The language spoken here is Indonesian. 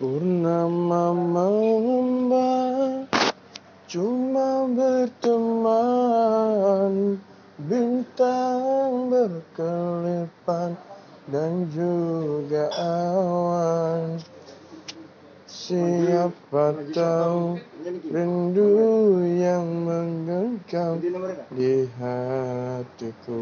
Purnama mengembang Cuma berteman. Bintang berkelipan Dan juga awan. Siapa tahu rindu yang menggenggam di hatiku.